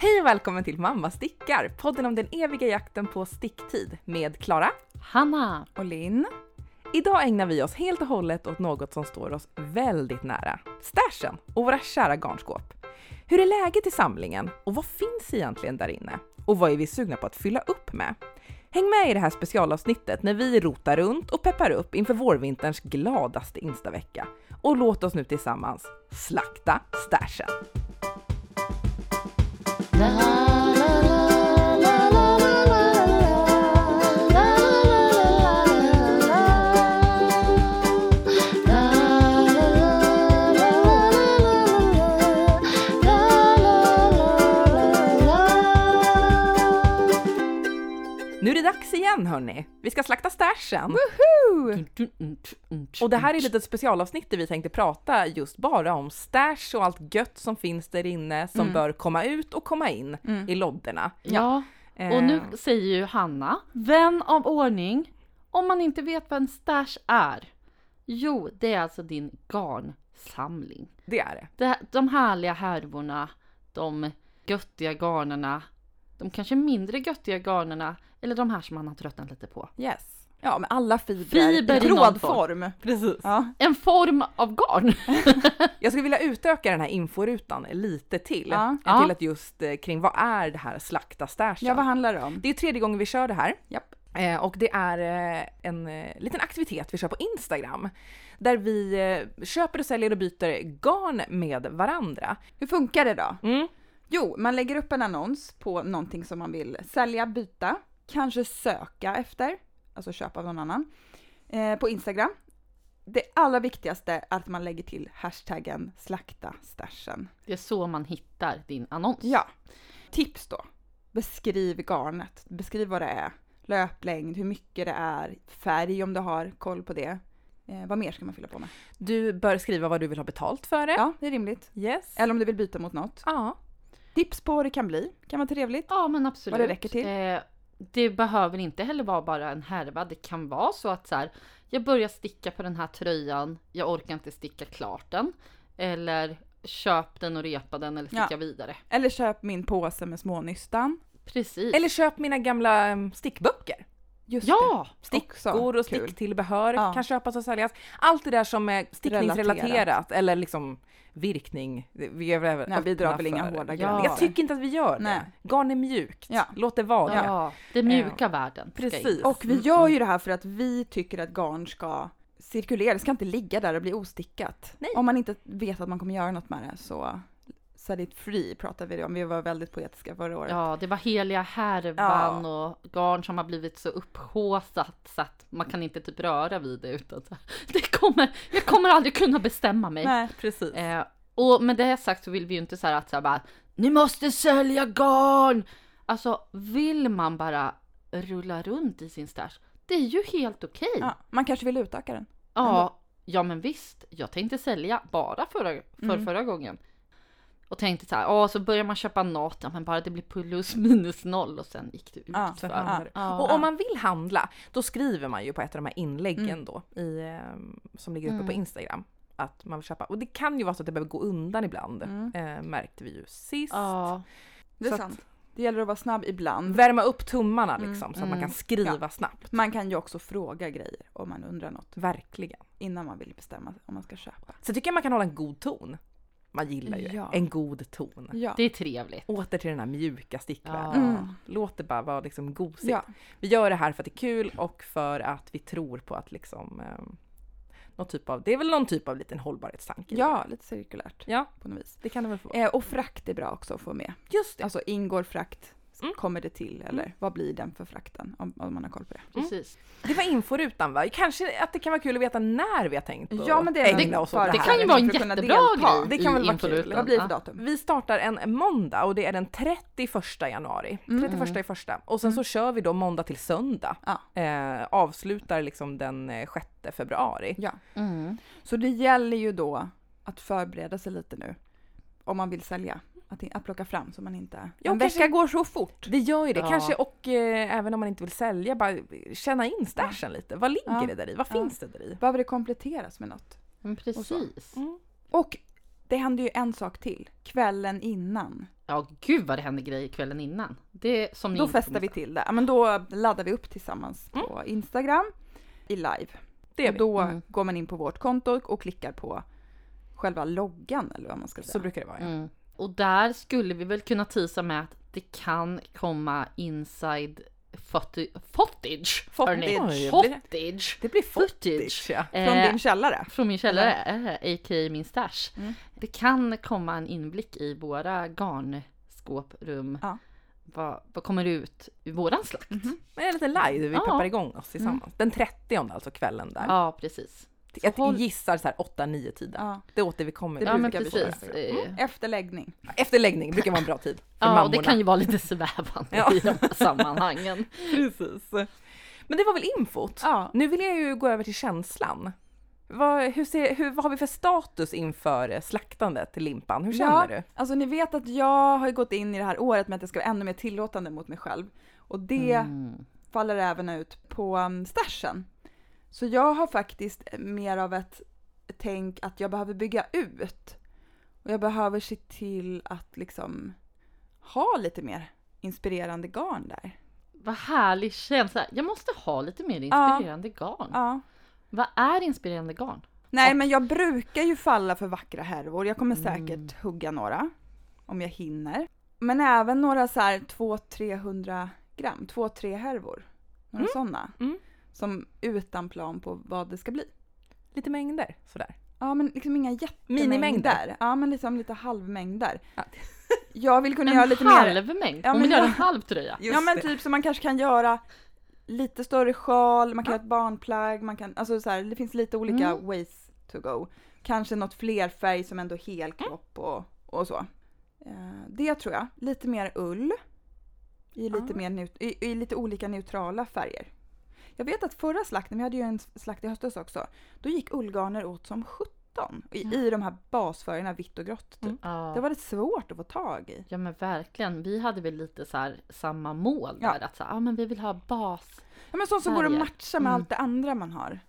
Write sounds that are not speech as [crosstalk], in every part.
Hej och välkommen till Mamma stickar, podden om den eviga jakten på sticktid med Klara. Hanna! Och Linn. Idag ägnar vi oss helt och hållet åt något som står oss väldigt nära. Stashen och våra kära garnskåp. Hur är läget i samlingen och vad finns egentligen där inne? Och vad är vi sugna på att fylla upp med? Häng med i det här specialavsnittet när vi rotar runt och peppar upp inför vårvinterns gladaste instavecka. Och låt oss nu tillsammans slakta stashen. Nu är igen hörni! Vi ska slakta stashen! Och det här är ett litet specialavsnitt där vi tänkte prata just bara om stash och allt gött som finns där inne som Mm. bör komma ut och komma in Mm. i lodderna. Ja, och nu säger ju Hanna, vän av ordning, om man inte vet vad en stash är. Jo, det är alltså din garnsamling. Det är det. Det, de härliga härvorna, de göttiga garnerna, de kanske mindre göttiga garnerna, eller de här som man har tröttnat lite på. Yes. Ja, med alla fibrer Fiber i trådform. Precis. Ja. En form av garn! [laughs] Jag skulle vilja utöka den här inforutan lite till. Ja. Ja. Till att just eh, kring vad är det här slakta stashen? ja, vad handlar det om? Det är tredje gången vi kör det här. Japp. Eh, och det är eh, en liten aktivitet vi kör på Instagram. Där vi köper och säljer och byter garn med varandra. Hur funkar det då? Mm. Jo, man lägger upp en annons på någonting som man vill sälja, byta, kanske söka efter, alltså köpa av någon annan, eh, på Instagram. Det allra viktigaste är att man lägger till hashtaggen slakta stashen. Det är så man hittar din annons. Ja. Tips då. Beskriv garnet. Beskriv vad det är. Löplängd, hur mycket det är, färg om du har koll på det. Eh, vad mer ska man fylla på med? Du bör skriva vad du vill ha betalt för det. Ja, det är rimligt. Yes. Eller om du vill byta mot något. Ja. Tips på vad det kan bli. Kan vara trevligt. Ja, men absolut. Vad det räcker till. Eh, det behöver inte heller vara bara en härva. Det kan vara så att så här, jag börjar sticka på den här tröjan, jag orkar inte sticka klart den. Eller köp den och repa den eller sticka Ja. vidare. Eller köp min påse med smånystan. Precis. Eller köp mina gamla mm, stickböcker. Just ja! Stickor och sticktillbehör Ja. kan köpas och säljas. Allt det där som är stickningsrelaterat eller liksom virkning. Vi, är väl Nej, vi drar väl inga hårda Ja. gränser. Jag tycker inte att vi gör det. Nej. Garn är mjukt. Ja. Låt det vara det. Ja, det mjuka världen. ska in. Precis. Och vi gör ju det här för att vi tycker att garn ska cirkulera, det ska inte ligga där och bli ostickat. Nej. Om man inte vet att man kommer göra något med det så it free pratade vi om, vi var väldigt poetiska förra året. Ja, det var heliga härvan och garn som har blivit så upphaussat så att man kan inte typ röra vid det utan så det kommer, jag kommer aldrig kunna bestämma mig. Nej, Precis. Eh, och med det sagt så vill vi ju inte så här att så här bara, ni måste sälja garn! Alltså vill man bara rulla runt i sin stash, det är ju helt okej. ja, man kanske vill utöka den. Ja, ja men visst. Jag tänkte sälja bara förra, för Mm. förra gången. Och tänkte så här, ja så börjar man köpa något, ja men bara det blir plus minus noll och sen gick det ut Ja, för. ja. Ja. Och om man vill handla, då skriver man ju på ett av de här inläggen då i, eh, som ligger uppe på Mm. Instagram att man vill köpa. Och det kan ju vara så att det behöver gå undan ibland, Mm. eh, märkte vi ju sist. Ja, Det är Så att- sant. Det gäller att vara snabb ibland. Värma upp tummarna Mm, liksom så att man mm. kan skriva snabbt. Man kan ju också fråga grejer om man undrar något Verkligen. innan man vill bestämma om man ska köpa. Så tycker jag man kan hålla en god ton. Man gillar ju Ja. en god ton. Ja. det är trevligt. Åter till den här mjuka stickvärlden. Ja. Mm. Låt det bara vara liksom gosigt. ja. Vi gör det här för att det är kul och för att vi tror på att liksom eh, typ av, det är väl någon typ av liten hållbarhetstanke. ja, lite cirkulärt Ja, på något vis. det kan det väl få. Eh, och frakt är bra också att få med. Just det. Alltså ingår frakt, Mm. kommer det till eller vad blir den för frakten om, om man har koll på det. Precis. Det var inforutan va? Kanske att det kan vara kul att veta när vi har tänkt Ja men det är ägna oss åt det Det här. kan ju vara en jättebra grej Det kan väl vara kul. Vad blir det för datum? Vi startar en måndag och det är den 31 januari. Mm. 31 i första. Och sen så kör vi då måndag till söndag. Ja. Eh, avslutar liksom den eh, 6 februari. Ja. Mm. Så det gäller ju då att förbereda sig lite nu. Om man vill sälja. Att, att plocka fram så man inte... Ja, en kanske- vecka går så fort. Det gör ju det. Ja. Kanske och eh, även om man inte vill sälja, bara känna in stashen lite. Vad ligger Ja. det där i? Vad Ja. finns det där i? Behöver det kompletteras med något? Men precis. Mm. Och det händer ju en sak till. Kvällen innan. Ja, gud vad det händer grejer kvällen innan. Det som ni Då festar vi till det. Ja, men då laddar vi upp tillsammans på Instagram i live. Det och då Mm. går man in på vårt konto och klickar på själva loggan eller vad man ska säga. Så brukar det vara. Ja. Mm. Och där skulle vi väl kunna tisa med att det kan komma inside footage. Footage! Oj, det- Footage! Det blir Footage. Ja. Från Eh, din källare. Från min källare, eh, a.k.a. min stash. Mm. Det kan komma en inblick i våra garnskåprum. Ja. Vad, vad kommer ut ur våran slakt? Mhm. Men det är lite live, vi Ja. peppar igång oss tillsammans. Den 30 alltså kvällen där. Ja, precis. Jag håll- gissar så här 8-9 tiden. Ja. Det återkommer Det vi Ja, men precis. köra. Eh, Efter läggning. Efter läggning brukar vara en bra tid för Ja, och mammorna. det kan ju vara lite svävande Ja. i de här sammanhangen. [laughs] Precis. Men det var väl infot? Ja. Nu vill jag ju gå över till känslan. Vad, hur ser, hur, vad har vi för status inför slaktandet till limpan? Hur känner ja, du? Alltså ni vet att jag har ju gått in i det här året med att jag ska vara ännu mer tillåtande mot mig själv. Och det Mm. faller även ut på um, stashen. Så jag har faktiskt mer av ett tänk att jag behöver bygga ut. Och jag behöver se till att liksom ha lite mer inspirerande garn där. Vad härlig känsla. Jag måste ha lite mer inspirerande garn. Ja. Vad är inspirerande garn? Nej, men jag brukar ju falla för vackra härvor. Jag kommer säkert hugga några om jag hinner. Men även några så här 200-300 gram, 2-3 härvor. Några sådana. Mm. Som utan plan på vad det ska bli. Lite mängder sådär. Ja, men liksom inga Minimängder. jättemängder. Ja, men liksom lite halvmängder. Ja. Jag vill kunna En göra lite mer. halv mängd? Ja, Hon vill göra en halv tröja? Ja, men det. typ så man kanske kan göra lite större sjal, man kan göra ett barnplagg, man kan, alltså så här, det finns lite olika Mm. ways to go. Kanske något flerfärg som ändå helkropp och, och så. Eh, det tror jag. Lite mer ull. I lite, Ah. mer neut- i, I lite olika neutrala färger. Jag vet att förra slakten, vi hade ju en slakt i höstas också, då gick ullgarner åt som 17 i, i de här basfärgerna vitt och grått. Typ. Mm. Ja. Det var lite svårt att få tag i. ja men verkligen. Vi hade väl lite så här samma mål Ja. där. Att så här, ja men vi vill ha bas. Ja, men sånt som går att matcha med Mm. allt det andra man har.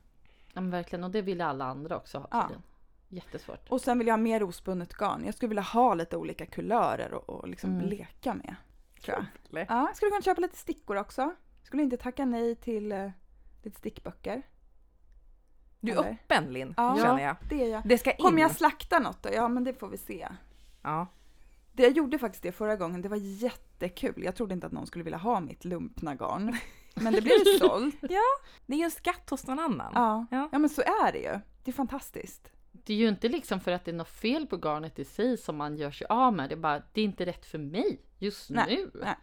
Ja men verkligen. Och det ville alla andra också ha Ja. tydligen. Jättesvårt. Och sen vill jag ha mer ospunnet garn. Jag skulle vilja ha lite olika kulörer och, och liksom Mm. leka med. Tror jag. Ja, skulle kunna köpa lite stickor också. Skulle inte tacka nej till eh, lite stickböcker. Du är Eller? öppen Linn, Ja. känner jag. Det är jag. Det ska in. Kommer jag slakta något då? Ja, men det får vi se. Ja. Det jag gjorde faktiskt det förra gången, det var jättekul. Jag trodde inte att någon skulle vilja ha mitt lumpna garn. Men det blev ju [laughs] sålt. Det är ju en skatt hos någon annan. Ja. Ja. ja, men så är det ju. Det är fantastiskt. Det är ju inte liksom för att det är något fel på garnet i sig som man gör sig av med. Det är bara, det är inte rätt för mig just Nej, nu. nej.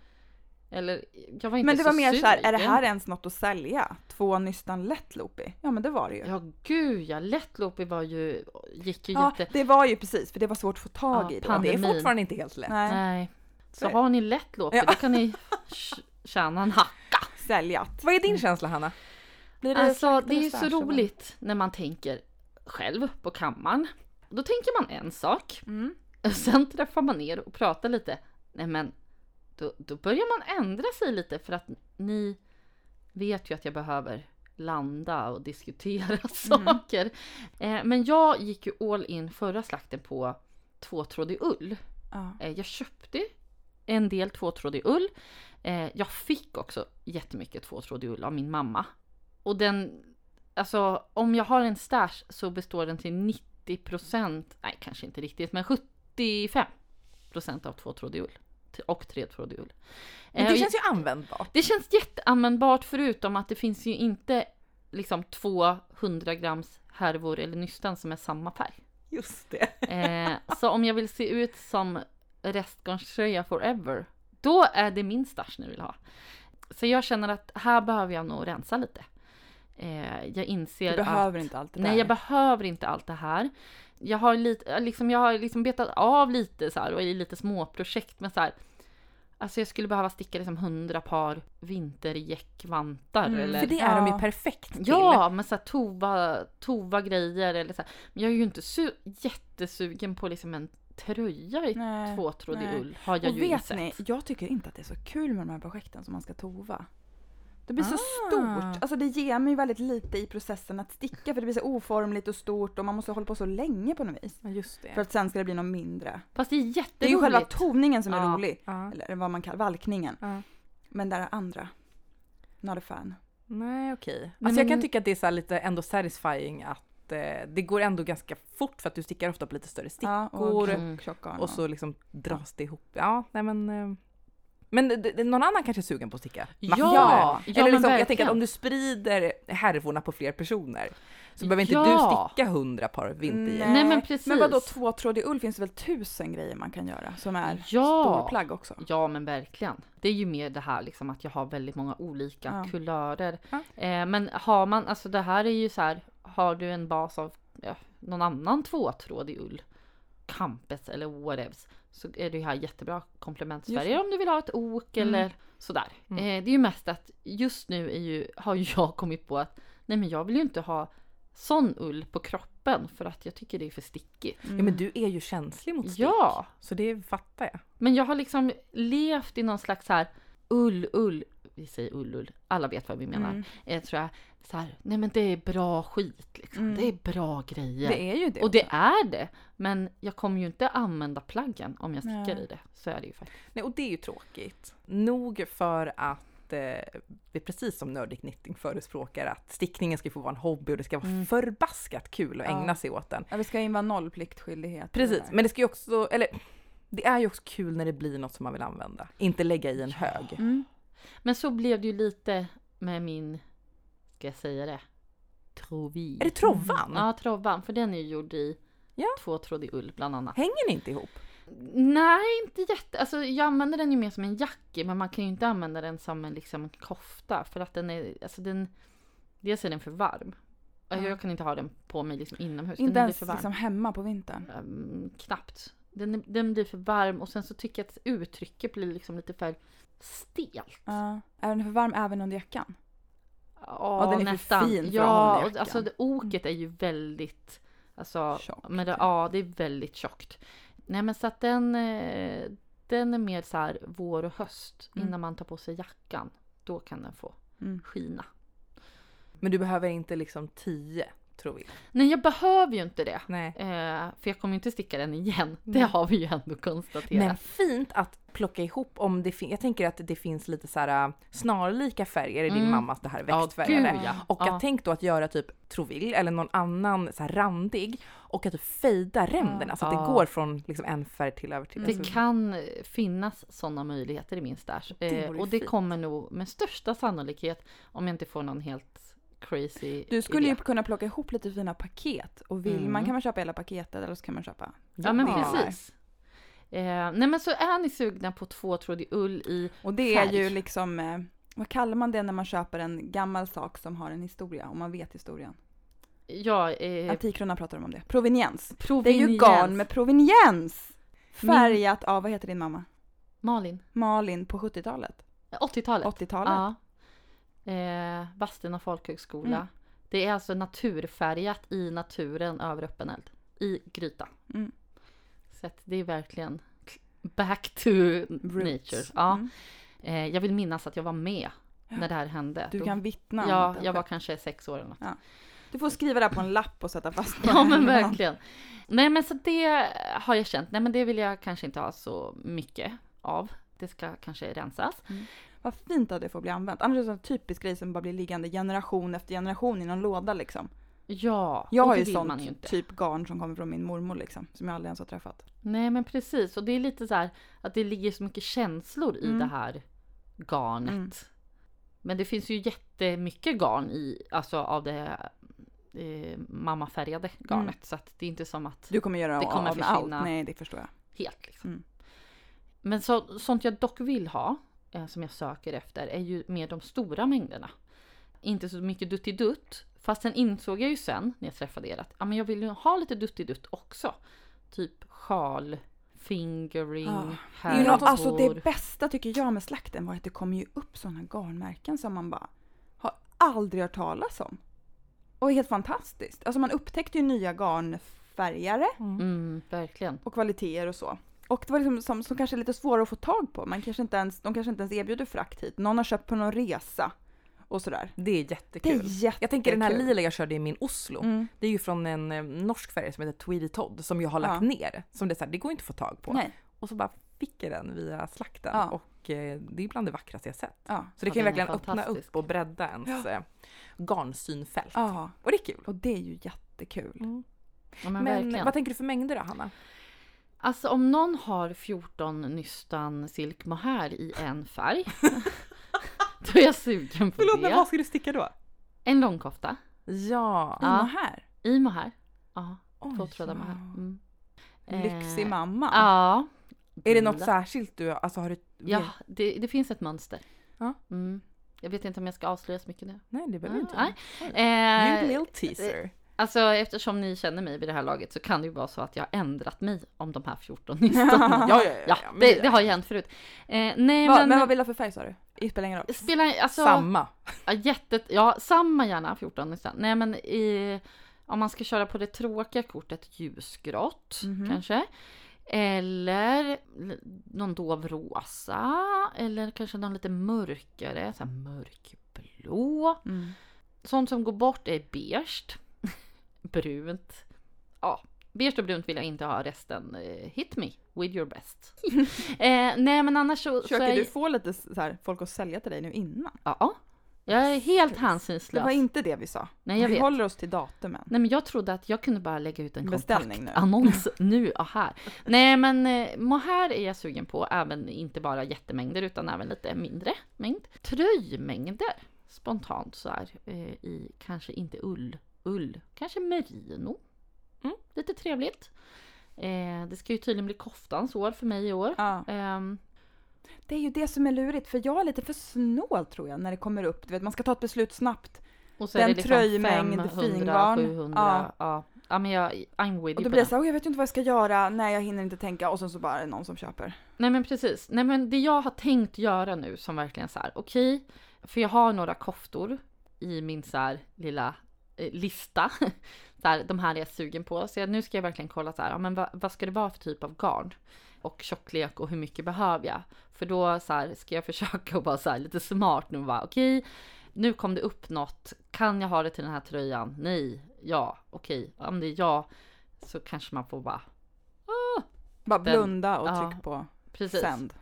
Eller, jag var inte Men det så var mer så här, är det sugen. här ens något att sälja? Två nystan lättloopy? Ja, men det var det ju. Ja gud ja, lättloopy var ju, gick ju Ja, jätte... det var ju precis, för det var svårt att få tag Ja, i då. Det är pandemin. fortfarande inte helt lätt. Nej, Nej. Så Nej. har ni lättloopy Ja. då kan ni [laughs] tj- tjäna en hacka. säljat. Vad är din känsla Hanna? Blir det Alltså det är ju så roligt när man tänker själv på kammaren. Då tänker man en sak. Mm. Och sen träffar man ner och pratar lite. Nej men, då, då börjar man ändra sig lite för att ni vet ju att jag behöver landa och diskutera [laughs] saker. Eh, men jag gick ju all in förra slakten på tvåtrådig ull. Ja. Eh, jag köpte en del tvåtrådig ull. Eh, jag fick också jättemycket tvåtrådig ull av min mamma. Och den, alltså om jag har en stash så består den till 90% nej kanske inte riktigt, men 75% av tvåtrådig ull. Och tretrådig ull. Men Eh, det och känns ju användbart. det känns jätteanvändbart förutom att det finns ju inte liksom 200 grams härvor eller nystan som är samma färg. Just det. [laughs] Eh, så om jag vill se ut som restgarnströja forever, då är det min stash ni vill ha. Så jag känner att här behöver jag nog rensa lite. Eh, jag inser Du behöver att, inte allt det där. Nej, jag behöver inte allt det här. Jag har, lite, liksom, jag har liksom betat av lite så här och i lite småprojekt men så här. Alltså jag skulle behöva sticka liksom 100 par vintergäckvantar Mm, eller För det är de ju Ja. perfekt till. Ja, men såhär tova, tova grejer eller så här. Men jag är ju inte su- jättesugen på liksom en tröja i Nej, tvåtrådig ull. Har jag Och ju vet insett. ni, jag tycker inte att det är så kul med de här projekten som man ska tova. Det blir så Ah. stort. Alltså det ger mig väldigt lite i processen att sticka för det blir så oformligt och stort och man måste hålla på så länge på något vis. Ja, just det. För att sen ska det bli något mindre. Fast det är jätteroligt. Det är ju själva toningen som är Ja. rolig. ja. Eller vad man kallar valkningen. Ja. Men det är andra. Not a fan. Nej, okej. Nej, Alltså jag kan tycka att det är så lite ändå satisfying att eh, det går ändå ganska fort för att du stickar ofta på lite större Ja, stickor och Mm. tjockgarn. och så liksom dras det ihop. Ja, nej men... Men någon annan kanske är sugen på att sticka? Ja, Massor. ja, Eller liksom, jag tänker att om du sprider härvorna på fler personer så behöver inte Ja. du sticka hundra par vinterjackor. Nej, men precis. Men vadå tvåtrådig ull finns det väl tusen grejer man kan göra som är Ja. storplagg också? Ja men verkligen. Det är ju mer det här liksom att jag har väldigt många olika Ja. kulörer. Ja. Eh, men har man, alltså det här är ju så här, har du en bas av ja, någon annan tvåtrådig ull, Campes eller whatevs, så är det ju här jättebra komplementsfärger om du vill ha ett ok Mm. eller sådär. Mm. Eh, det är ju mest att just nu är ju, har ju jag kommit på att nej men jag vill ju inte ha sån ull på kroppen för att jag tycker det är för stickigt. Ja, men du är ju känslig mot stick. Ja, Så det fattar jag. men jag har liksom levt i någon slags här ull, ull. Vi säger ull, ull. Alla vet vad vi menar. Mm. Eh, tror jag. Så här, nej men det är bra skit liksom. Mm. Det är bra grejer. Det är ju det. och det är det. Men jag kommer ju inte använda plaggen om jag stickar Nej. i det. Så är det ju faktiskt. Nej, och det är ju tråkigt. Nog för att eh, vi precis som Nordic Knitting förespråkar att stickningen ska få vara en hobby och det ska vara Mm. förbaskat kul att Ja. ägna sig åt den. Ja, det ska ju vara noll pliktskyldighet. Precis, men det ska ju också, eller det är ju också kul när det blir något som man vill använda. Inte lägga i en hög. Mm. Men så blev det ju lite med min, ska jag säga det? Trovi. Är det trovan? Ja, trovan. För den är ju gjord i Ja. tvåtrådig ull bland annat. Hänger ni inte ihop? Nej, inte jätte. Alltså jag använder den ju mer som en jacka, men man kan ju inte använda den som en liksom kofta för att den är, alltså den, dels är den för varm. Ja. Jag kan inte ha den på mig liksom inomhus. Inte den ens för varm. liksom hemma på vintern. Ehm, knappt. Den, den blir för varm och sen så tycker jag att uttrycket blir liksom lite för stelt. Ja. Är den för varm även under jackan? Ja, den är för nästan. fin för att ja, ha jackan. alltså det, oket är ju väldigt, alltså, Tjockt. men det, ja det är väldigt tjockt. Nej men så att den, eh, den är mer så här vår och höst Mm. innan man tar på sig jackan. Då kan den få Mm. skina. Men du behöver inte liksom tio, tror vi. Nej jag behöver ju inte det. Nej. Eh, för jag kommer ju inte sticka den igen. Det Nej. har vi ju ändå konstaterat. Men fint att plocka ihop om det finns, jag tänker att det finns lite så här äh, snarlika färger i din Mm. mammas det här Ja, växtfärgade. gud, ja. Och Ja. att tänk då att göra typ Troville eller någon annan så här randig och att typ fejda ränderna så att Ja. det går från liksom en färg till över till Det alltså, kan finnas sådana möjligheter i min stash. Det Eh, och det fint. kommer nog med största sannolikhet om jag inte får någon helt crazy Du skulle idé. ju kunna plocka ihop lite fina paket och vill Mm. man kan man köpa hela paketet eller så kan man köpa Ja men precis. Eh, nej men så är ni sugna på tvåtrådig ull i, Och det är Färg. ju liksom, eh, vad kallar man det när man köper en gammal sak som har en historia, om man vet historien? ja, eh, Antikrona pratar de om det. Proveniens. Det är proveniens. ju garn med proveniens! Färgat av, vad heter din mamma? Malin, Malin på 70-talet? 80-talet. 80-talet? Ja. Eh, Vadstena folkhögskola. Mm. Det är alltså naturfärgat i naturen över öppen eld. I gryta. Mm. Så att det är verkligen back to nature. Roots. Ja. Mm. Eh, jag vill minnas att jag var med Ja. när det här hände. Du Då- kan vittna om Ja, jag var kanske sex år eller något. Du får skriva det här på en lapp och sätta fast Ja men verkligen. Nej men så det har jag känt, nej men det vill jag kanske inte ha så mycket av. Det ska kanske rensas. Vad fint att det får bli använt. Annars är det en typisk grej som bara blir liggande generation efter generation i någon låda liksom. Ja, Jag och har det ju vill sånt man ju inte. typ garn som kommer från min mormor liksom, som jag aldrig ens har träffat. Nej men precis, och det är lite så här att det ligger så mycket känslor i Mm. det här garnet. Mm. Men det finns ju jättemycket garn i, alltså av det eh, mammafärgade garnet. Så att det är inte som att Du kommer göra Det kommer av med allt. försvinna. Nej, det förstår jag. helt liksom. Mm. Men så, sånt jag dock vill ha, eh, som jag söker efter, är ju mer de stora mängderna. Inte så mycket duttidutt. Fast sen insåg jag ju sen när jag träffade er att ja, men jag vill ju ha lite duttidutt också. Typ sjal, fingering, Ja. Det är ju härvor. något, alltså det bästa tycker jag med slakten var att det kommer ju upp sådana garnmärken som man bara har aldrig hört talas om. Och helt fantastiskt. Alltså man upptäckte ju nya garnfärgare Mm, verkligen. och kvaliteter och så. Och det var liksom som, som kanske är lite svårare att få tag på. Man kanske inte ens, de kanske inte ens erbjuder frakt hit. Någon har köpt på någon resa. och sådär. Det är Det är jättekul. jättekul. Jag tänker den här lila jag körde i min Oslo. Mm. Det är ju från en eh, norsk färg som heter Tweedy Todd som jag har lagt Ja. ner. Som det, är så här, det går inte att få tag på. Nej. Och så bara fick jag den via slakten. Ja. Och eh, det är bland det vackraste jag sett. Ja. Så det Ja, kan ju verkligen öppna upp och bredda ens eh, garnsynfält. ja. Och det är kul. Och det är ju jättekul. Mm. Ja, men, Men, vad tänker du för mängder då Hanna? Alltså om någon har 14 nystan silk mohair i en färg. [laughs] då är jag sugen på Förlåt men det. vad ska du sticka då? En långkofta Ja. I Ja. mohair. i mohair. Ja, Oj, två trådar ja. mohair. Mm. Lyxig Eh, mamma. Ja. Är det något särskilt du, alltså har du? Ja, det, det finns ett mönster. Ja. Mm. Jag vet inte om jag ska avslöja så mycket nu. Nej det behöver Ja, inte. nej. You Eh, little teaser. Alltså eftersom ni känner mig vid det här laget så kan det ju vara så att jag har ändrat mig om de här 14 nystarna. [laughs] Ja, ja, ja, ja, det, det- har ju hänt förut. Eh, nej Va, men, men, vad vill du ha för färg sa du? Det spelar ingen roll. spelar alltså Samma. ja, jätte, ja samma gärna 14 nystan. Nej men i, om man ska köra på det tråkiga kortet ljusgrått Mhm. kanske. Eller någon dov rosa eller kanske någon lite mörkare, så mörkblå. Mm. Sånt som går bort är beige, brunt. Ja, beige och brunt vill jag inte ha resten. Eh, Hit me with your best. [laughs] eh, nej men annars så, så Försöker är du få lite så här, folk att sälja till dig nu innan? Ja, jag är helt Det hänsynslös. var inte det vi sa. Nej jag vi vet. håller oss till datumen. Nej men jag trodde att jag kunde bara lägga ut en Beställning nu. kontaktannons [laughs] nu och här. Nej men eh, mohair är jag sugen på, även inte bara jättemängder utan även lite mindre mängd. Tröjmängder spontant så här eh, i kanske inte ull, ull, kanske merino. Mm. Lite trevligt. Eh, det ska ju tydligen bli koftans år för mig i år. Ja. Ehm, Det är ju det som är lurigt, för jag är lite för snål tror jag när det kommer upp. Du vet, man ska ta ett beslut snabbt. och så Den är det liksom tröjmängd, 500, fingarn. 700. Ja. Ja. ja. men jag, I'm with Och då blir det det. så här, "Åh, jag vet inte vad jag ska göra, nej jag hinner inte tänka och sen så bara är det någon som köper. Nej men precis. Nej men det jag har tänkt göra nu som verkligen så här, okej, för jag har några koftor i min så här lilla eh, lista. [laughs] så här, de här är jag sugen på. Så jag, nu ska jag verkligen kolla så här, ja, men vad, vad ska det vara för typ av garn? Och tjocklek och hur mycket behöver jag? För då så här, ska jag [laughs] försöka vara så här lite smart nu och bara okej, nu kom det upp något. Kan jag ha det till den här tröjan? Nej, ja, okej. Om det är ja, så kanske man får bara Bara Den- blunda och ja, tryck på precis. sänd.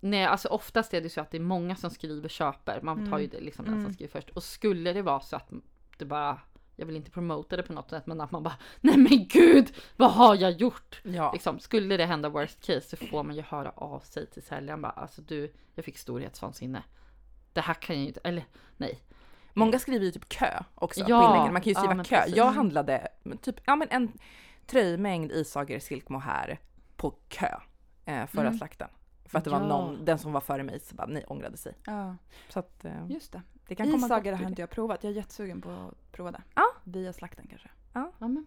Nej, alltså oftast är det så att det är många som skriver köper. Man tar ju det liksom den som Mm. skriver först. Och skulle det vara så att det bara, jag vill inte promota det på något sätt, men att man bara, nej men gud, vad har jag gjort? Ja. Liksom, skulle det hända worst case så får man ju höra av sig till säljaren bara, alltså du, jag fick storhetsvansinne. Det här kan jag ju inte, eller nej. Många skriver ju typ kö också Ja, på inläggen. Man kan ju ja, skriva men kö. precis. Jag handlade typ ja, men en tröjmängd i Sager Silk Mohair på kö eh, förra Mm. slakten. För att det var Ja. någon, den som var före mig, så bara, nej, ångrade sig. Ja, Så att eh, just det. Det kan komma Isager har inte jag provat, jag är jättesugen på att prova det. Ja. Via slakten kanske. Ja men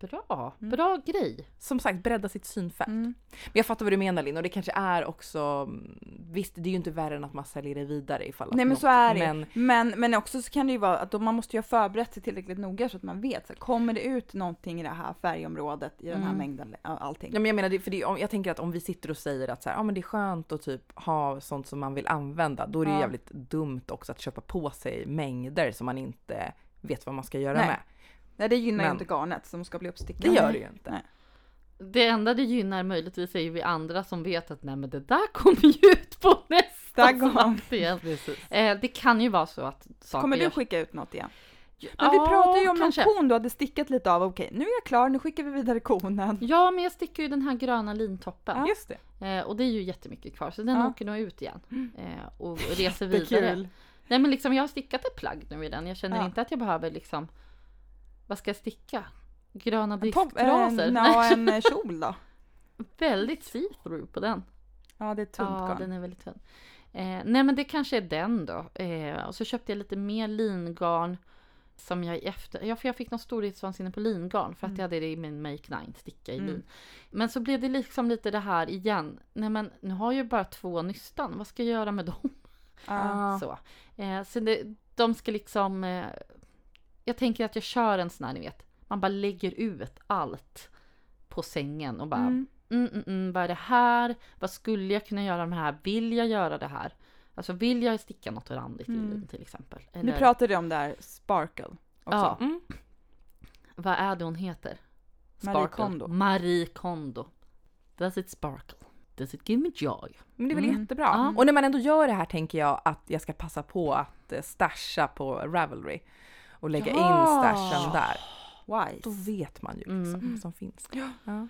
bra, Mm. bra grej. Som sagt, bredda sitt synfält. Mm. Men jag fattar vad du menar Linn och det kanske är också, mm, visst det är ju inte värre än att man säljer det vidare ifall Nej men något, så är det Men men, men också så kan det ju vara att man måste ju ha förberett sig tillräckligt noga så att man vet, så kommer det ut någonting i det här färgområdet, i den här Mm. mängden, allting. Ja, men jag menar, för det, om- jag tänker att om vi sitter och säger att så här, ja, men det är skönt att typ ha sånt som man vill använda, då är det ju Ja. jävligt dumt också att köpa på sig mängder som man inte vet vad man ska göra Nej. med. Nej det gynnar ju Men- inte garnet som ska bli uppstickat. Det gör det ju inte. Nej. Det enda det gynnar möjligtvis är ju vi andra som vet att nej men det där kommer ju [laughs] ut på nästa Där går han. slakt igen. Eh, det kan ju vara så att saker Kommer du görs- skicka ut något igen? Ja, Men vi pratade ju om kanske. någon kon du hade stickat lite av, okej nu är jag klar, nu skickar vi vidare konen. Ja, men jag sticker ju den här gröna lintoppen. Ja. Just det. Eh, och det är ju jättemycket kvar, så den Ja. åker nog ut igen. Eh, och reser vidare. Nej men liksom jag har stickat ett plagg nu i den. Jag känner Ja. inte att jag behöver liksom, vad ska jag sticka? Gröna topp- driftbraser? en- Ja, en eh, kjol då. [laughs] Väldigt see-through på den. Ja det är tunt Ja, garn. den är väldigt fin. Eh, nej men det kanske är den då. Eh, och så köpte jag lite mer lingarn. Som jag efter... Ja, för jag fick någon storhetsvansinne på lingarn. För att Mm. jag hade det i min Make 9, sticka i Mm. lin. Men så blev det liksom lite det här igen. Nej men nu har jag ju bara två nystan. Vad ska jag göra med dem? Ja. [laughs] Så, eh, så det, de ska liksom... Jag tänker att jag kör en sån här, ni vet. Man bara lägger ut allt på sängen och bara Mm. mm, mm, mm, vad är det här? Vad skulle jag kunna göra med det här? Vill jag göra det här? Alltså vill jag sticka något randigt i Mm. den till exempel. Nu Eller, pratar du om det här sparkle också. Ja. Mm. vad är det hon heter? Marie Sparkle. Kondo. Marie Kondo. Does it sparkle? Does it give me joy? Men det är väl Mm. jättebra. Ja. Och när man ändå gör det här tänker jag att jag ska passa på att eh, stasha på Ravelry och lägga in Ja. stashen där. Wise. Då vet man ju liksom Mm. vad som finns. Ja. Ja.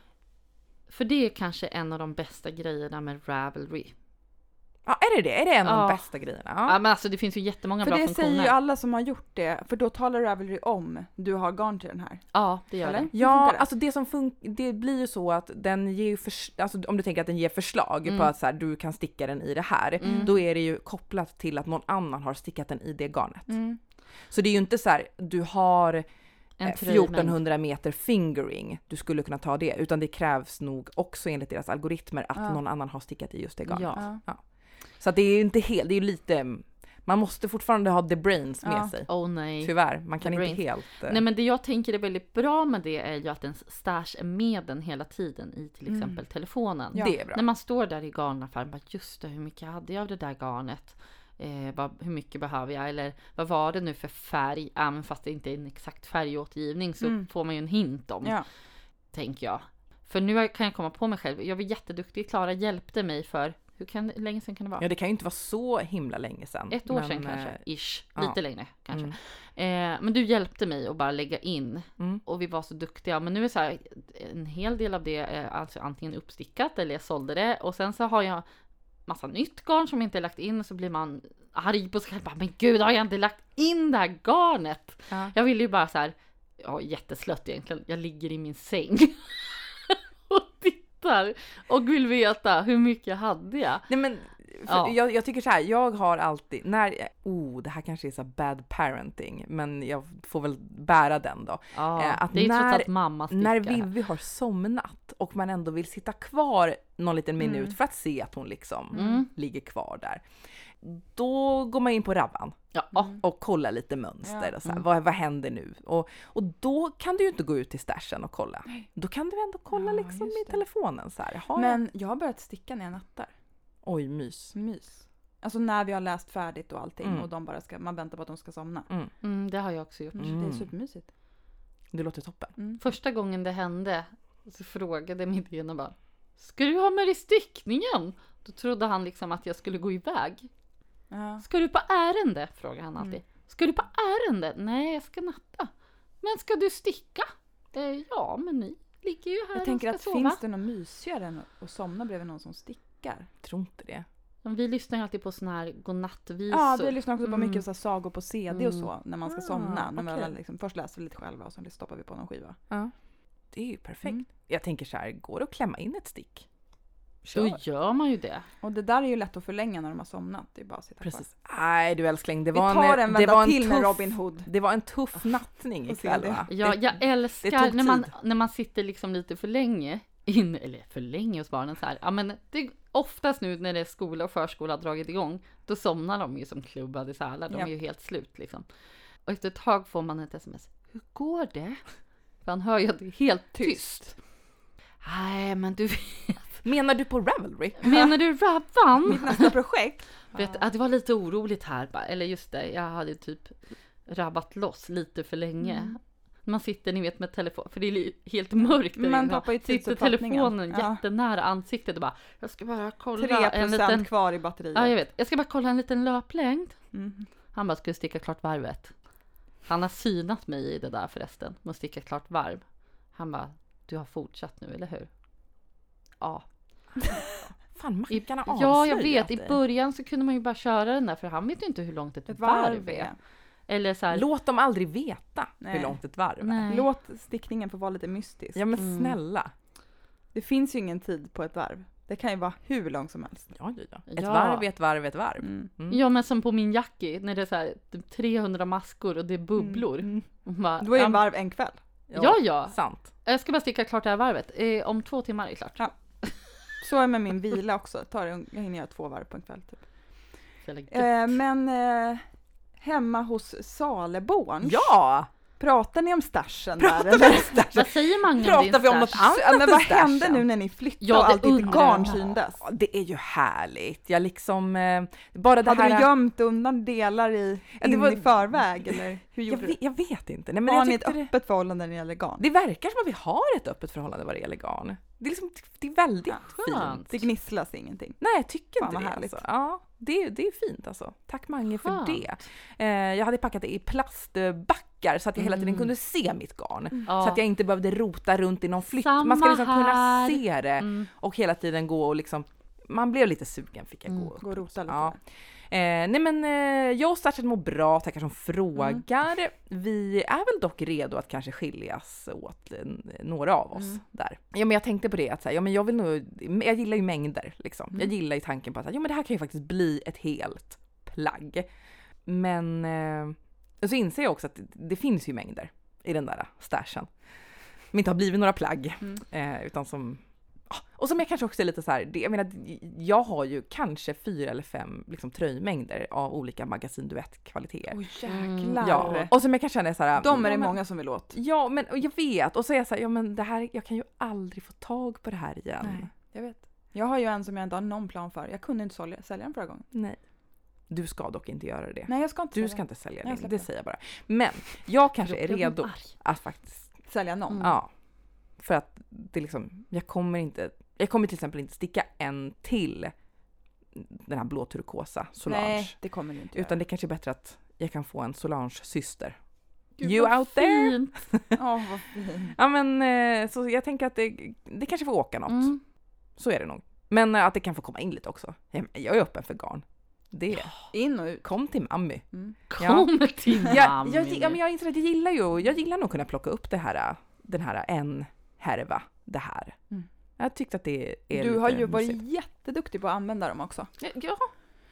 För det är kanske en av de bästa grejerna med Ravelry. ja, är det det? Är det en av Ja. de bästa grejerna? Ja. Ja. men alltså det finns ju jättemånga För bra det funktioner. säger ju alla som har gjort det, för då talar Ravelry om du har garn till den här. Ja, det gör Eller? det. Ja, det? alltså det som funkar, det blir ju så att den ger ju, alltså om du tänker att den ger förslag Mm. på att så här, du kan sticka den i det här, Mm. då är det ju kopplat till att någon annan har stickat den i det garnet. Mm. Så det är ju inte så här, du har En eh, tröjmängd. 1400 meter fingering, du skulle kunna ta det, utan det krävs nog också enligt deras algoritmer att Ja. någon annan har stickat i just det garnet. Ja. Ja. Så att det är ju inte helt, det är ju lite, man måste fortfarande ha the brains med Ja. sig. Oh nej. Tyvärr, man kan The inte brains. helt... eh, Nej men det jag tänker är väldigt bra med det är ju att en stash är med den hela tiden i till Mm. exempel telefonen. Ja. Det är bra. När man står där i garnaffären, bara just det, hur mycket hade jag av det där garnet? Eh, vad, hur mycket behöver jag? Eller vad var det nu för färg? Även fast det inte är en exakt färgåtergivning så Mm. får man ju en hint om, Ja. tänker jag. För nu kan jag komma på mig själv. Jag var jätteduktig. Klara hjälpte mig för, hur, kan, länge sedan kan det vara? Ja, det kan ju inte vara så himla länge sedan. Ett år men, sedan kanske, eh, ish. ja. Lite längre kanske. Mm. Eh, men du hjälpte mig att bara lägga in Mm. och vi var så duktiga. Men nu är så här, en hel del av det är alltså antingen uppstickat eller jag sålde det och sen så har jag massa nytt garn som inte är lagt in så blir man arg på sig själv. Bara, Men gud, har jag inte lagt in det här garnet? Ja. Jag vill ju bara så här, ja jätteslött egentligen. Jag ligger i min säng [laughs] och tittar och vill veta hur mycket hade jag? Nej men, Ja. jag, jag tycker så här, jag har alltid, när, oh det här kanske är så bad parenting, men jag får väl bära den då. Ja, Eh, att det är när- allt mamma. När Vivi har somnat och man ändå vill sitta kvar någon liten minut Mm. för att se att hon liksom Mm. ligger kvar där. Då går man in på Rabban Ja, och kollar lite mönster Ja. och så här, Mm. vad, vad händer nu? Och, och då kan du ju inte gå ut till stashen och kolla. Då kan du ändå kolla Ja, liksom i telefonen så här. Men jag har börjat sticka när jag nattar. Oj, mys. Mys. Alltså när vi har läst färdigt och allting Mm. och de bara ska, man väntar på att de ska somna. Mm. mm, det har jag också gjort. Mm. Mm. Det är supermysigt. Det låter toppen. Mm. Första gången det hände så frågade min ena bara Ska du ha med dig stickningen? Då trodde han liksom att jag skulle gå iväg. Ja. Ska du på ärende? frågar han alltid. Mm. Ska du på ärende? Nej, jag ska natta. Men ska du sticka? Eh, ja, men ni ligger ju här Jag tänker och att ska sova. finns det något mysigare än att- att somna bredvid någon som stickar? Tror inte det. Vi lyssnar ju alltid på såna här godnattvisor. Ja, vi lyssnar också på Mm. mycket så sagor på CD och Mm. så när man ska Ah, somna. När okej. man liksom, först läser vi lite själva och sen stoppar vi på någon skiva. Ja. Det är ju perfekt. Mm. Jag tänker så här, går det att klämma in ett stick? Då gör man ju det. Och det där är ju lätt att förlänga när de har somnat. Det är bara att sitta Precis. Nej du älskling, det kvar. var Vi tar en en, det var en tuff, Robin Hood. Det var en tuff nattning Och se ikväll va? Ja, jag älskar när man, när man sitter liksom lite för länge in, eller för länge hos barnen så här. Ja, men det, oftast nu när det är skola och förskola har dragit igång, då somnar de ju som klubbade sälar. De Ja. är ju helt slut liksom. Och efter ett tag får man ett sms. Hur går det? För han hör ju att det är helt tyst. Nej, men du Menar du på Ravelry? menar du Rabban? Mitt nästa projekt. Vet, att det var lite oroligt här. Eller just det, jag hade typ rabbat loss lite för länge. Mm. Man sitter ni vet med telefon, för det är helt mörkt där Man tappar ju Sitter telefonen Ja. jättenära ansiktet och bara Jag ska bara kolla 3% en liten kvar i batteriet. Ja jag vet, jag ska bara kolla en liten löplängd. Mm. Han bara, ska du sticka klart varvet? Han har synat mig i det där förresten, med att sticka klart varv. Han bara, du har fortsatt nu, eller hur? Ja. [laughs] Fan, mackarna har ja, jag avslöjat vet. I början så kunde man ju bara köra den där, för han vet ju inte hur långt ett, Ett varv är. Eller så här, Låt dem aldrig veta Nej. hur långt ett varv är. Nej. Låt stickningen få vara lite mystisk. Ja men Mm. snälla. Det finns ju ingen tid på ett varv. Det kan ju vara hur långt som helst. Ja, ja, ja. Ett Ja. varv är ett varv är ett varv. Mm. Mm. Ja men som på min Jackie, när det är så här, typ 300 maskor och det är bubblor. Mm. Man Bara, Då är ja, en varv en kväll. Ja, ja. Sant. Jag ska bara sticka klart det här varvet. Eh, om två timmar är det klart. Så är med min vila också. Tar, det- jag hinner göra två varv på en kväll. Typ. Så jävla gött. Eh, men eh, hemma hos Saleborn. Ja! Pratar ni om stashen där Pratar eller? om stashen? Vad säger Mange om din Pratar vi om något annat Ja, men vad hände nu när ni flyttade Ja, och det allt ditt garn syndes? Ja, det är ju härligt. Jag liksom, eh, bara det Hade här... du gömt undan delar i, Ja, det in var- i förväg eller hur jag, du? vet, jag vet inte. Nej, men Har jag ni ett tyckte det, öppet förhållande när det gäller garn? det verkar som att vi har ett öppet förhållande vad det gäller garn. Det är, liksom, det är väldigt fint. Skönt. Det gnisslas ingenting. Nej, jag tycker Fan, inte det. Alltså. Ja, det, det är fint alltså. Tack Mange för Skönt. det. Eh, jag hade packat det i plastbackar så att jag hela tiden Mm. kunde se mitt garn. Ja. Så att jag inte behövde rota runt i någon flytt. Samma Man ska liksom kunna här. se det Mm. och hela tiden gå och liksom man blev lite sugen fick jag Mm. gå upp. Gå och rota lite. Ja. Eh, nej men eh, jag och Stashen mår bra, tackar som frågar. Vi är väl dock redo att kanske skiljas åt några av oss Mm. där. Ja men jag tänkte på det att så här, ja, men jag vill nog, jag gillar ju mängder liksom. Mm. Jag gillar ju tanken på att ja, men det här kan ju faktiskt bli ett helt plagg. Men eh, så inser jag också att det, det finns ju mängder i den där stashen. Som inte har blivit några plagg Mm. eh, utan som och som jag kanske också är lite så här, det, jag menar, jag har ju kanske fyra eller fem liksom, tröjmängder av olika magasin duett-kvaliteter. Oj Mm. jäklar. Ja, och som jag kan känna är så här, De är det men- många som vill åt. Ja, men och jag vet. Och så är jag så här, ja men det här, jag kan ju aldrig få tag på det här igen. Nej, jag vet. Jag har ju en som jag inte har någon plan för. Jag kunde inte sälja, sälja den förra gången. Nej. Du ska dock inte göra det. Nej jag ska inte Du sälja, ska inte sälja släpper. det säger jag bara. Men jag kanske är redo att faktiskt, sälja någon. Mm. ja. För att det liksom, jag kommer inte, jag kommer till exempel inte sticka en till den här blå turkosa Solange. Nej det kommer du inte Utan det kanske är bättre att jag kan få en Solange syster. Gud, you out there? fint. [laughs] göra. Åh vad fint. Ja men eh, så jag tänker att det, det kanske får åka något. Mm. Så är det nog. Men eh, att det kan få komma in lite också. Jag jag är öppen för garn. Det. In och ut. Kom till mammy. Mm. Ja. Kom till Jag, mammi. jag, ja, men jag inser att jag gillar ju, jag gillar nog att kunna plocka upp det här, den här en härva, det här. Mm. Jag tyckte att det är Du lite har ju varit mysigt. jätteduktig på att använda dem också. Ja.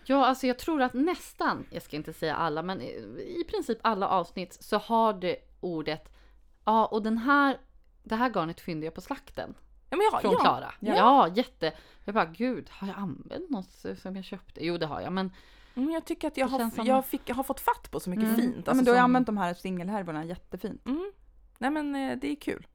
Ja, alltså jag tror att nästan, jag ska inte säga alla, men i princip alla avsnitt så har det ordet Ja, och den här, det här garnet fyndade jag på slakten Ja, men jag, från ja. Klara. ja. Ja. jätte. Jag bara, gud, har jag använt något som jag köpte? Jo, det har jag, men Mm, jag tycker att jag har, som- jag, fick, jag har fått fatt på så mycket Mm. fint. ja, men alltså du har som- använt de här singelhärvorna jättefint. Mm. Nej men eh, det är kul.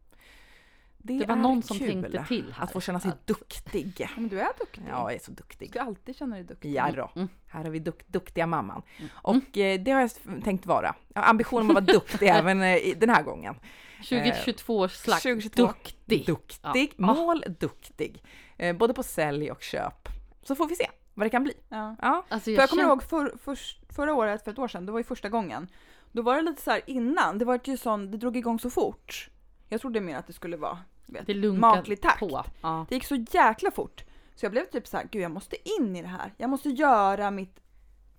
Det, det var någon som tänkte till här. att få känna sig duktig. Ja, men du är duktig. Ja, jag är så Du duktig. ska alltid känna dig duktig. Ja. Mm. Här har vi duk duktiga mamman. Mm. Och eh, det har jag tänkt vara. Jag har ambitionen att vara duktig [laughs] även eh, den här gången. 2022 års slakt. 2022. Duktig. Duktig. Ja. Mål duktig. Eh, både på sälj och köp. Så får vi se vad det kan bli. Ja. Ja. Alltså För jag, jag kommer ihåg för, för, förra året, för ett år sedan, det var ju första gången. Då var det lite så här innan, det var ju sån, det drog igång så fort. Jag trodde mer att det skulle vara du vet, det maklig takt. på. Ja. Det gick så jäkla fort. Så jag blev typ så här, gud jag måste in i det här. Jag måste göra mitt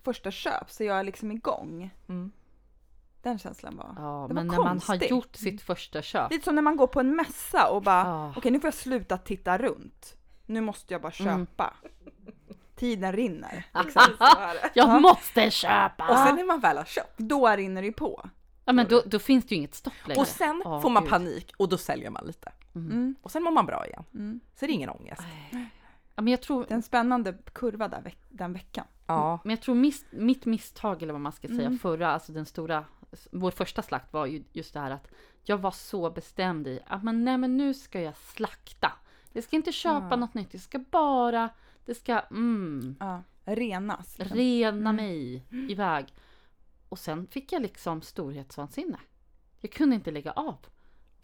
första köp så jag är liksom igång. Mm. Den känslan var. Ja, Det var men när man har gjort sitt första köp. Lite som när man går på en mässa och bara, Ja. okej nu får jag sluta titta runt. Nu måste jag bara Mm. köpa. Tiden rinner. [laughs] Jag måste köpa! Och sen när man väl har köpt. Då rinner det ju på. Ja men då, då finns det ju inget stopp längre. Och sen Åh, får man gud. panik och då säljer man lite. Mm. Och sen mår man bra igen. Mm. Så är det ingen ångest. Ja, men jag tror, Det är en spännande kurva där veck- den veckan. Ja. men jag tror mis, mitt misstag, eller vad man ska säga, Mm. förra, alltså den stora, vår första slakt var ju just det här att jag var så bestämd i att men, nej men nu ska jag slakta. Jag ska inte köpa Ja. något nytt, jag ska bara, det ska, mm, Ja. Renas. liksom. rena Mm. mig iväg. Och sen fick jag liksom storhetsvansinne. Jag kunde inte lägga av.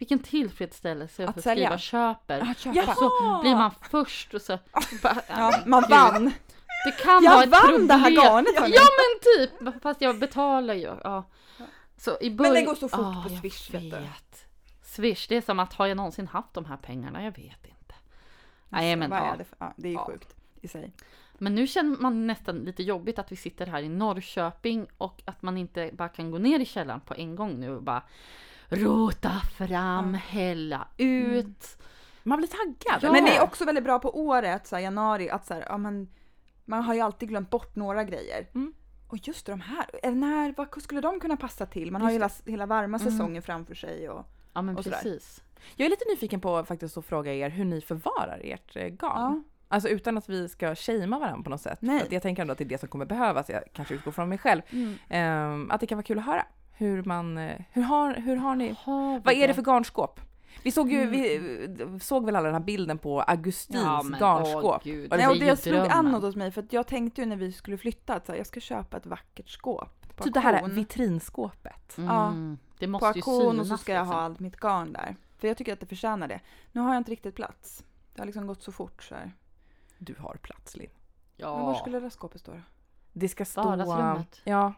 Vilken tillfredsställelse Att att sälja. skriva köper. Ah, köpa. Och så blir man först och så... [laughs] bara, Ja, man Gud. vann. Det kan Jag vara ett vann problem. det här garnet, hörni. Ja men typ! Fast jag betalar ju. Ja. Så i början... det går så fort Ah, på jag Swish, vet du. Swish, det är som att har jag någonsin haft de här pengarna? Jag vet inte. Nej men ja. det? Ja, det är ju Ja. sjukt i sig. Men nu känner man nästan lite jobbigt att vi sitter här i Norrköping och att man inte bara kan gå ner i källaren på en gång nu och bara rota fram, hälla ut. Man blir taggad. Ja. Men det är också väldigt bra på året, så här, januari, att så här, ja, men, man har ju alltid glömt bort några grejer. Mm. Och just de här, när, vad skulle de kunna passa till? Man har ju hela, hela varma Mm. säsongen framför sig. Och, Ja men Och sådär. precis. Jag är lite nyfiken på faktiskt att fråga er hur ni förvarar ert eh, garn. ja. Alltså utan att vi ska shamea varandra på något sätt. Nej. För att jag tänker ändå att det är det som kommer behövas. Jag kanske utgår från mig själv. Mm. Ehm, att det kan vara kul att höra hur man, eh, hur har, hur har ni, Har vi vad är det för garnskåp? Vi såg ju, vi såg väl alla den här bilden på Augustins Ja, men, garnskåp. åh, gud, Och det det slog an drömmen. något hos mig för att jag tänkte ju när vi skulle flytta att så här, jag ska köpa ett vackert skåp. På Typ det här vitrinskåpet. Mm, det på måste ju auktion och så ska jag liksom. ha allt mitt garn där. För jag tycker att det förtjänar det. Nu har jag inte riktigt plats. Det har liksom gått så fort så här. Du har plats Linn. Men var Ja. skulle det där skåpet stå då? Det ska stå... Vardagsrummet. Ja,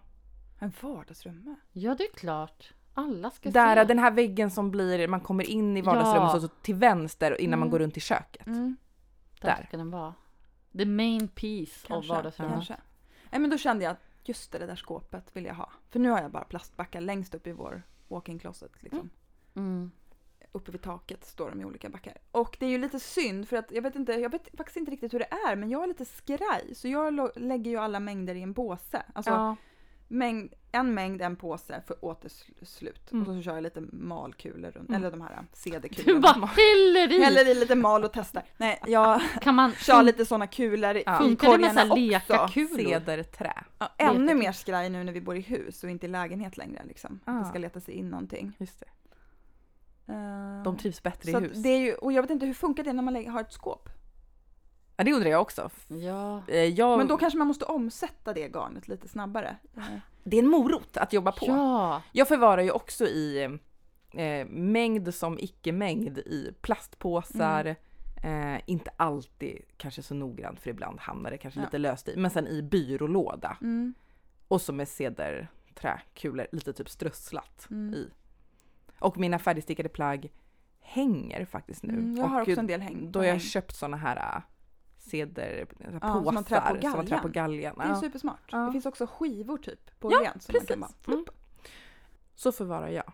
En vardagsrum? ja, det är klart. Alla ska där se. den här väggen som blir, man kommer in i vardagsrummet Ja. och så till vänster innan man Mm. går runt i köket. Mm, Där där. ska den vara. The main piece av kanske. vardagsrummet. kanske. Nej men då kände jag att just det, det där skåpet vill jag ha. För nu har jag bara plastbackar längst upp i vår walk-in closet. Liksom. Mm. Uppe vid taket står de i olika backar. Och det är ju lite synd för att jag vet inte, jag vet faktiskt inte riktigt hur det är men jag är lite skraj så jag lägger ju alla mängder i en påse. Alltså Ja. Mängd, en mängd, en påse för återslut. Mm. Och så kör jag lite malkulor runt, Mm. eller de här Du cederkulorna. bara häller i! Häller i lite mal och testar. Nej, jag [laughs] Kan man kör lite sådana kulor i Ja. Med korgarna också. Cederträ. Ja, ännu Lekarkulor. mer skraj nu när vi bor i hus och inte i lägenhet längre liksom. Ah. Det ska leta sig in någonting. Just det. Eh, De trivs bättre så i hus. det är ju, och jag vet inte hur funkar det när man lägger, har ett skåp? Ja, det undrar jag också. Ja. Eh, Jag, Men då kanske man måste omsätta det garnet lite snabbare. Det är en morot att jobba på. Ja. Jag förvarar ju också i eh, mängd som icke-mängd i plastpåsar. Eh, inte alltid kanske så noggrant för ibland hamnar det kanske Ja. lite löst i. Men sen i byrålåda. Mm. Och så med cederträkulor lite typ strösslat Mm. i. Och mina färdigstickade plagg hänger faktiskt nu. Mm, jag har och också en del häng. Då har jag köpt såna här äh, ceder, som påsar man trär på som man trär på galgen. galgen. Det är Ja. supersmart. Ja. Det finns också skivor typ på Ja, ren som man kan bara precis. Mm. flupp. Så förvarar jag.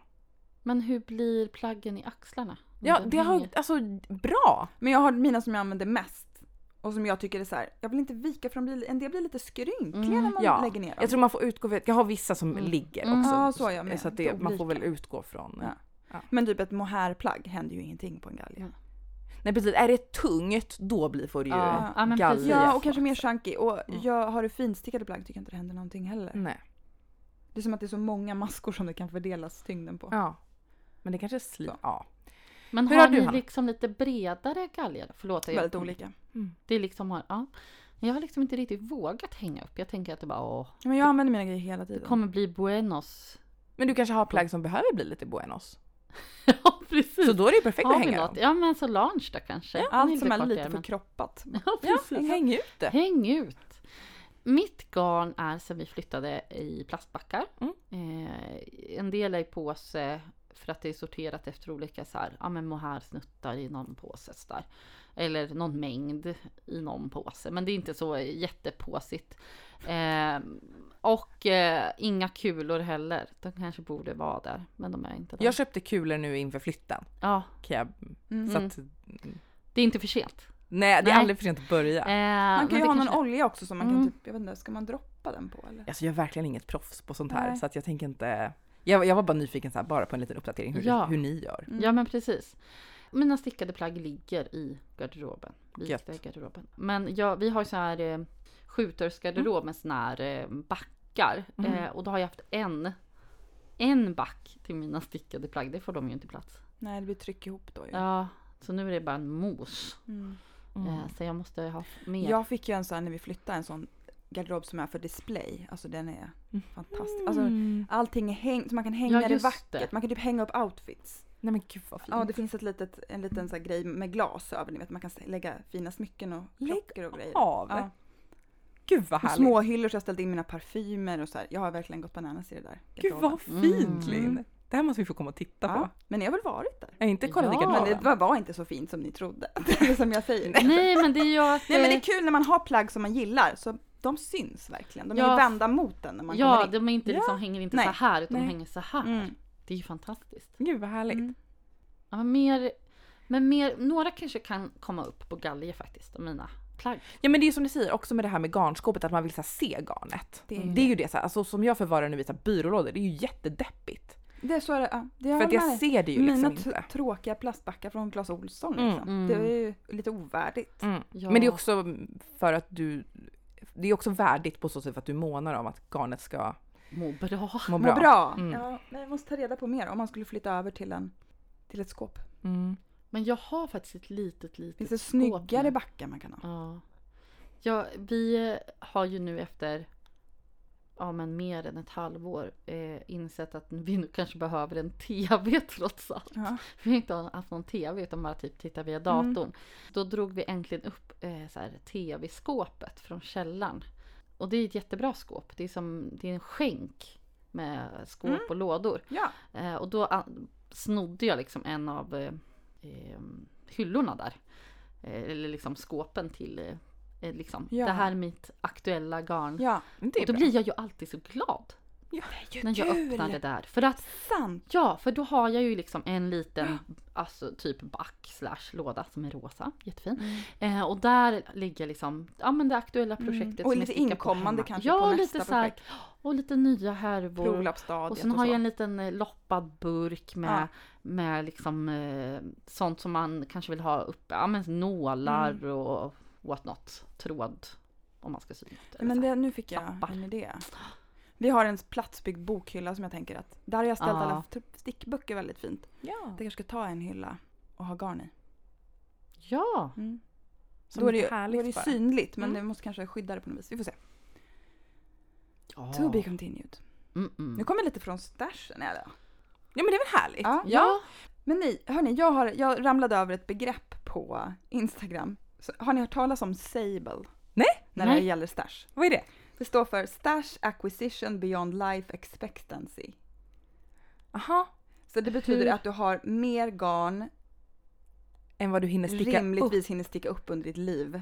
Men hur blir plaggen i axlarna? Ja, det har, hänger? alltså bra! Men jag har mina som jag använder mest. Och som jag tycker är så här, jag vill inte vika för de blir, en del blir lite skrynkliga Mm, när man ja. lägger ner dem. Jag tror man får utgå från, jag har vissa som Mm. ligger Mm. också. Ja, så jag med. Så att det, man får väl utgå från. Ja. Men typ ett mohairplagg händer ju ingenting på en galge. Mm. Nej precis, är det tungt då blir, får det ju Ja, ja, men galge. precis. Ja, och kanske mer chunky. Och Mm. jag har du finstickade plagg tycker jag inte det händer någonting heller. Nej. Det är som att det är så många maskor som det kan fördelas tyngden på. Ja. Men det kanske sliter. Ja. Men Hur har, har du, ni Hanna? liksom lite bredare galgar? Förlåt. jag- Väldigt olika. Det är liksom har, ja. Jag har liksom inte riktigt vågat hänga upp. Jag tänker att det bara, åh, Men jag använder mina grejer hela det tiden. kommer bli buenos. Men du kanske har plagg som behöver bli lite buenos? [laughs] ja, [laughs] precis. Så då är det ju perfekt har att hänga något? dem. Ja, men Solange då kanske. Den Allt som är lite ärmen. för kroppat. [laughs] Ja, Ja, precis. häng ut det. Häng ut! Mitt garn är sen vi flyttade i plastbackar. Mm. Eh, en del är i påse för att det är sorterat efter olika så här, ja men mohair-snuttar i någon påse så där. Eller någon mängd i någon påse. Men det är inte så jättepåsigt. Eh, och eh, inga kulor heller. De kanske borde vara där, men de är inte där. Jag köpte kulor nu inför flytten. Ja, jag, Mm. så att, det är inte för sent. nej, det är Nej. aldrig för sent att börja. Eh, Man kan ju ha någon kanske- olja också som man Mm. kan typ, jag vet inte, ska man droppa den på eller? Alltså jag är verkligen inget proffs på sånt här Nej. så att jag tänker inte... Jag, jag var bara nyfiken så här, bara på en liten uppdatering hur, Ja. hur ni gör. Mm. Ja men precis. Mina stickade plagg ligger i garderoben. Gött. Lite i garderoben. Men ja, vi har ju så här eh, skjutersgarderob med såna här eh, backar. Mm. Eh, och då har jag haft en, en back till mina stickade plagg. Det får de ju inte plats. Nej, det blir tryck ihop då ju. Ja, så nu är det bara en mos. Mm. Mm. Eh, så jag måste ha mer. Jag fick ju en sån när vi flyttade, en sån garderob som är för display. Alltså den är Mm. fantastisk. Alltså, Mm. allting är häng, så man kan hänga det just vackert. det. Man kan typ hänga upp outfits. Nej men gud vad fint. Ja, det finns ett litet, en liten så här grej med glas över. Ni vet, man kan lägga fina smycken och Lägg klockor och grejer. av. Ja. Gud vad härligt. små hyllor så jag ställt in mina parfymer och så här. Jag har verkligen gått bananas i det där. Gud vad fint Mm. Linn. Det här måste vi få komma och titta Ja, på. men jag har väl varit där. Jag inte kollat Ja. i Men garderoben. det var, inte så fint som ni trodde. [laughs] Det är som jag säger. Nej. Nej men det är ju att... men det är eh, kul när man har plagg som man gillar. Så de syns verkligen. De är Ja. ju vända mot den när man Ja, kommer in. de är inte liksom, hänger inte Nej. så här utan Nej. de hänger så här. Mm. Det är ju fantastiskt. Gud vad härligt. Mm. Ja, men mer, men mer, några kanske kan komma upp på galge faktiskt, av mina plagg. Ja men det är som du säger också med det här med garnskåpet att man vill så se garnet. Det är, Mm. Det är ju det så här, alltså, som jag förvarar nu i så här, byrålådor, det är ju jättedeppigt. det är så är det. Ja, det För att jag ser det ju Mina liksom inte. tråkiga plastbackar från Clas Ohlson Mm. liksom. Mm. Det är ju lite ovärdigt. Mm. Ja. Men det är också för att du, det är också värdigt på så sätt att du månar om att garnet ska må bra. Må Må bra. bra. Mm. Ja, men jag måste ta reda på mer om man skulle flytta över till, en, till ett skåp. Mm. Men jag har faktiskt ett litet, litet Finns det skåp snyggare backar man kan ha? Ja. ja. Vi har ju nu efter ja, men mer än ett halvår eh, insett att vi nu kanske behöver en TV [laughs] trots allt. Ja. Vi har inte haft någon TV utan bara typ titta via Mm. datorn. Då drog vi äntligen upp eh, TV-skåpet från källaren. Och det är ett jättebra skåp. Det är som det är en skänk med skåp Mm. och lådor. ja. Eh, och då snodde jag liksom en av eh, eh, hyllorna där. Eh, eller liksom skåpen till eh, eh, liksom. Ja. Det här är mitt aktuella garn. ja. Och då bra. blir jag ju alltid så glad Ja, när jag öppnar det där. För att Sant! Ja, för då har jag ju liksom en liten, alltså typ back slash låda som är rosa, jättefin. Eh, och där ligger liksom, ja men det aktuella projektet Mm. Och som lite på inkommande kanske ja, på lite nästa så här, projekt. och lite nya härvor. Och sen och har så. jag en liten eh, loppad burk med, Ja. med liksom eh, sånt som man kanske vill ha uppe, ja men nålar Mm. och what not, tråd om man ska sy något. Men så det, nu fick jag Tappar. en idé. Vi har en platsbyggd bokhylla som jag tänker att där har jag ställt Ja. alla typ stickböcker väldigt fint. Ja. Jag kanske ska ta en hylla och ha garn i. Ja, Mm. Som Då är det ju härligt då är det bara. synligt men Mm. det måste kanske skydda det på något vis. Vi får se. ja. To be continued. Mm, mm. Nu kommer lite från stashen eller? Ja men det är väl härligt? Ja. Ja, Men ni, hörni, jag, har, jag ramlade över ett begrepp på Instagram. Så, har ni hört talas om Sable? Nej. När Nej. det gäller stash. Vad är det? Det står för Stash Acquisition Beyond Life Expectancy. Aha. Så det betyder Hur? att du har mer garn, Än vad du hinner sticka upp. rimligtvis hinner sticka upp under ditt liv.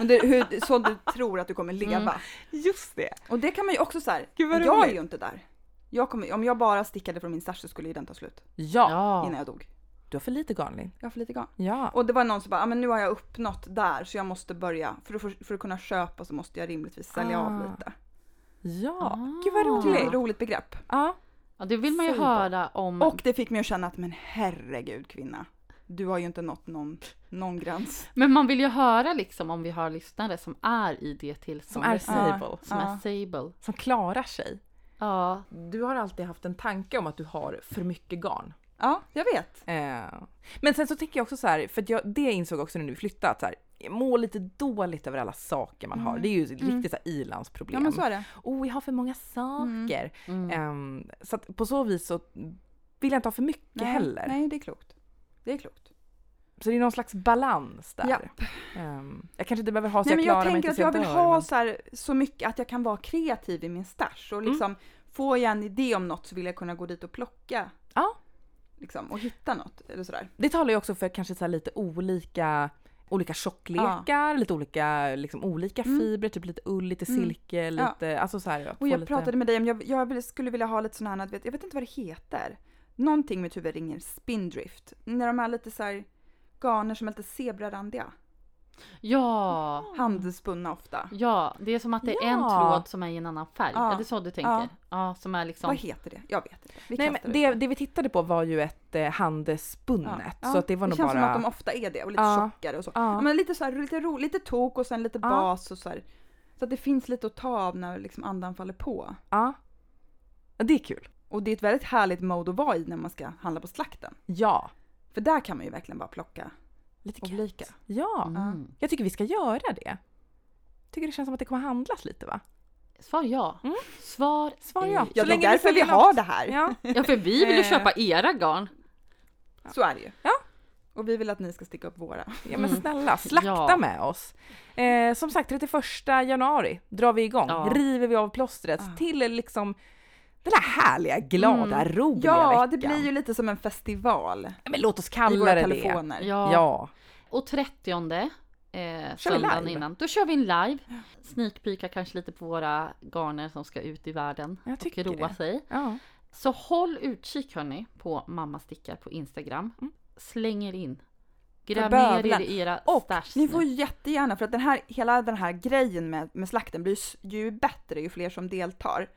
Under hur, så du tror att du kommer leva. Mm. Just det. Och det kan man ju också så här, Gud, vad jag är ju inte där. Jag kommer, om jag bara stickade från min stash så skulle ju den ta slut ja. innan jag dog. Du har för lite garn. Jag har för lite garn. Ja. Och det var någon som bara, ah, men nu har jag uppnått där så jag måste börja. För att, för, för att kunna köpa så måste jag rimligtvis sälja Ah. av lite. Ja. Ah. Gud vad Det är ett roligt. roligt begrepp. Ja. ja, det vill man ju Sable. höra om. Och det fick mig att känna att men herregud kvinna. Du har ju inte nått någon, någon gräns. Men man vill ju höra liksom om vi har lyssnare som är i det Som tillståndet. är Sable. Som Ja. är Sable. Som klarar sig. Ja. Du har alltid haft en tanke om att du har för mycket garn. Ja, jag vet. Eh, Men sen så tänker jag också så här, för jag, det insåg jag också när vi flyttade, att så här, jag mår lite dåligt över alla saker man har. Mm. Det är ju ett Mm. riktigt ilandsproblem. Ja men så är det. oh, jag har för många saker. Mm. Ehm, så att på så vis så vill jag inte ha för mycket Nej, heller. nej det är klokt. Det är klokt. Så det är någon slags balans där. Japp. Ehm, jag kanske inte behöver ha så Nej, jag men klarar jag mig tänker tills att jag vill dör, ha men- så, här, så mycket att jag kan vara kreativ i min stash och liksom får jag en idé om något så vill jag kunna gå dit och plocka. Ja. Liksom, och hitta något eller sådär. Det talar ju också för kanske så lite olika olika tjocklekar, lite olika, liksom, olika Mm. fibrer, typ lite ull, lite Mm. silke, Ja. lite, alltså så här, Och jag lite... pratade med dig om, jag, jag skulle vilja ha lite sådana här, vet- jag vet inte vad det heter. Någonting med huvudringen, spindrift. När de är lite så här garner som är lite zebrarandiga. Ja. Handspunna ofta. Ja, det är som att det är en Ja. tråd som är i en annan färg. Ja. Är det så du tänker? Ja. Ja, som är liksom... Vad heter det? Jag vet inte. Vi Nej, kastar men ut det, det vi tittade på var ju ett eh, handspunnet, Ja. så att det var det nog känns bara... som att de ofta är det och lite Ja. tjockare och så. Ja. Men lite så här, lite, ro, lite tok och sen lite Ja. bas och så här. Så att det finns lite att ta av när liksom andan faller på. Ja. Ja, Det är kul. Och det är ett väldigt härligt mode att vara i när man ska handla på slakten. Ja. För där kan man ju verkligen bara plocka Lite olika. Ja. Mm. Jag tycker vi ska göra det. Tycker det känns som att det kommer handlas lite va? Svar ja. Mm. Svar Svar ja. Ja, Så det är därför vi har något. det här. Ja. Ja, för vi vill ju Eh. köpa era garn. Så är det ju. Ja. Och vi vill att ni ska sticka upp våra. Ja men Mm. snälla, slakta Ja. med oss. Eh, som sagt, 31 januari drar vi igång. Ja. River vi av plåstret Ah. till liksom den här härliga, glada, Mm. roliga Ja, veckan. det blir ju lite som en festival Men låt oss i kalla våra det telefoner. det. Ja. Ja. Och 30 eh, söndagen innan, då kör vi en live. Sneakpeakar kanske lite på våra garner som ska ut i världen Jag och roa det. sig. ja. Så håll utkik hörni på Mamma Stickar på Instagram. Mm. Släng er in. Gräv ner er i era Och stash ni får jättegärna, för att den här, hela den här grejen med, med slakten blir ju bättre ju fler som deltar.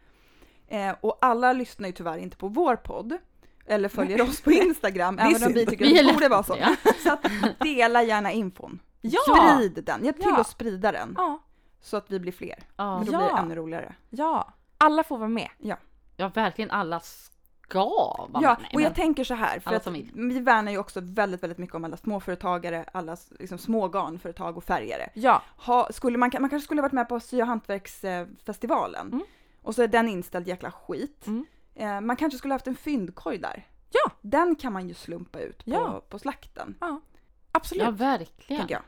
Eh, och alla lyssnar ju tyvärr inte på vår podd. Eller följer oss på Instagram, även om vi tycker att det borde vara så. Ja. Så att dela gärna infon. Ja! Sprid den, hjälp till Ja. att sprida den. Ja. Så att vi blir fler. Ja. För då Ja. blir det ännu roligare. Ja. Alla får vara med. Ja, verkligen alla ska vara Ja, med. Nej, och jag tänker så här, för att vi värnar ju också väldigt, väldigt mycket om alla småföretagare, alla liksom, små garnföretag och färgare. Ja, Ha, skulle man, man kanske skulle varit med på Sy och hantverksfestivalen Mm. Och så är den inställd jäkla skit. Mm. Eh, man kanske skulle haft en fyndkorg där. Ja. Den kan man ju slumpa ut på, Ja. på slakten, absolut. Ja, verkligen. jag.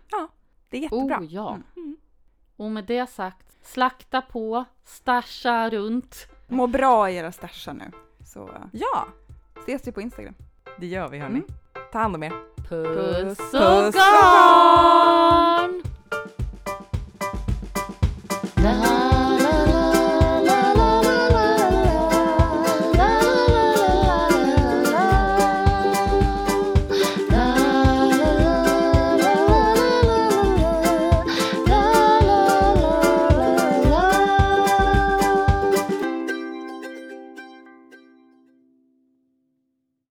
Det är jättebra. Oh ja. Mm. Mm. Och med det sagt, slakta på, stasha runt. Må bra i era stashar nu, så eh, Ja, ses vi på Instagram. det gör vi hörni. Mm. Ta hand om er. Puss Puss och och garn!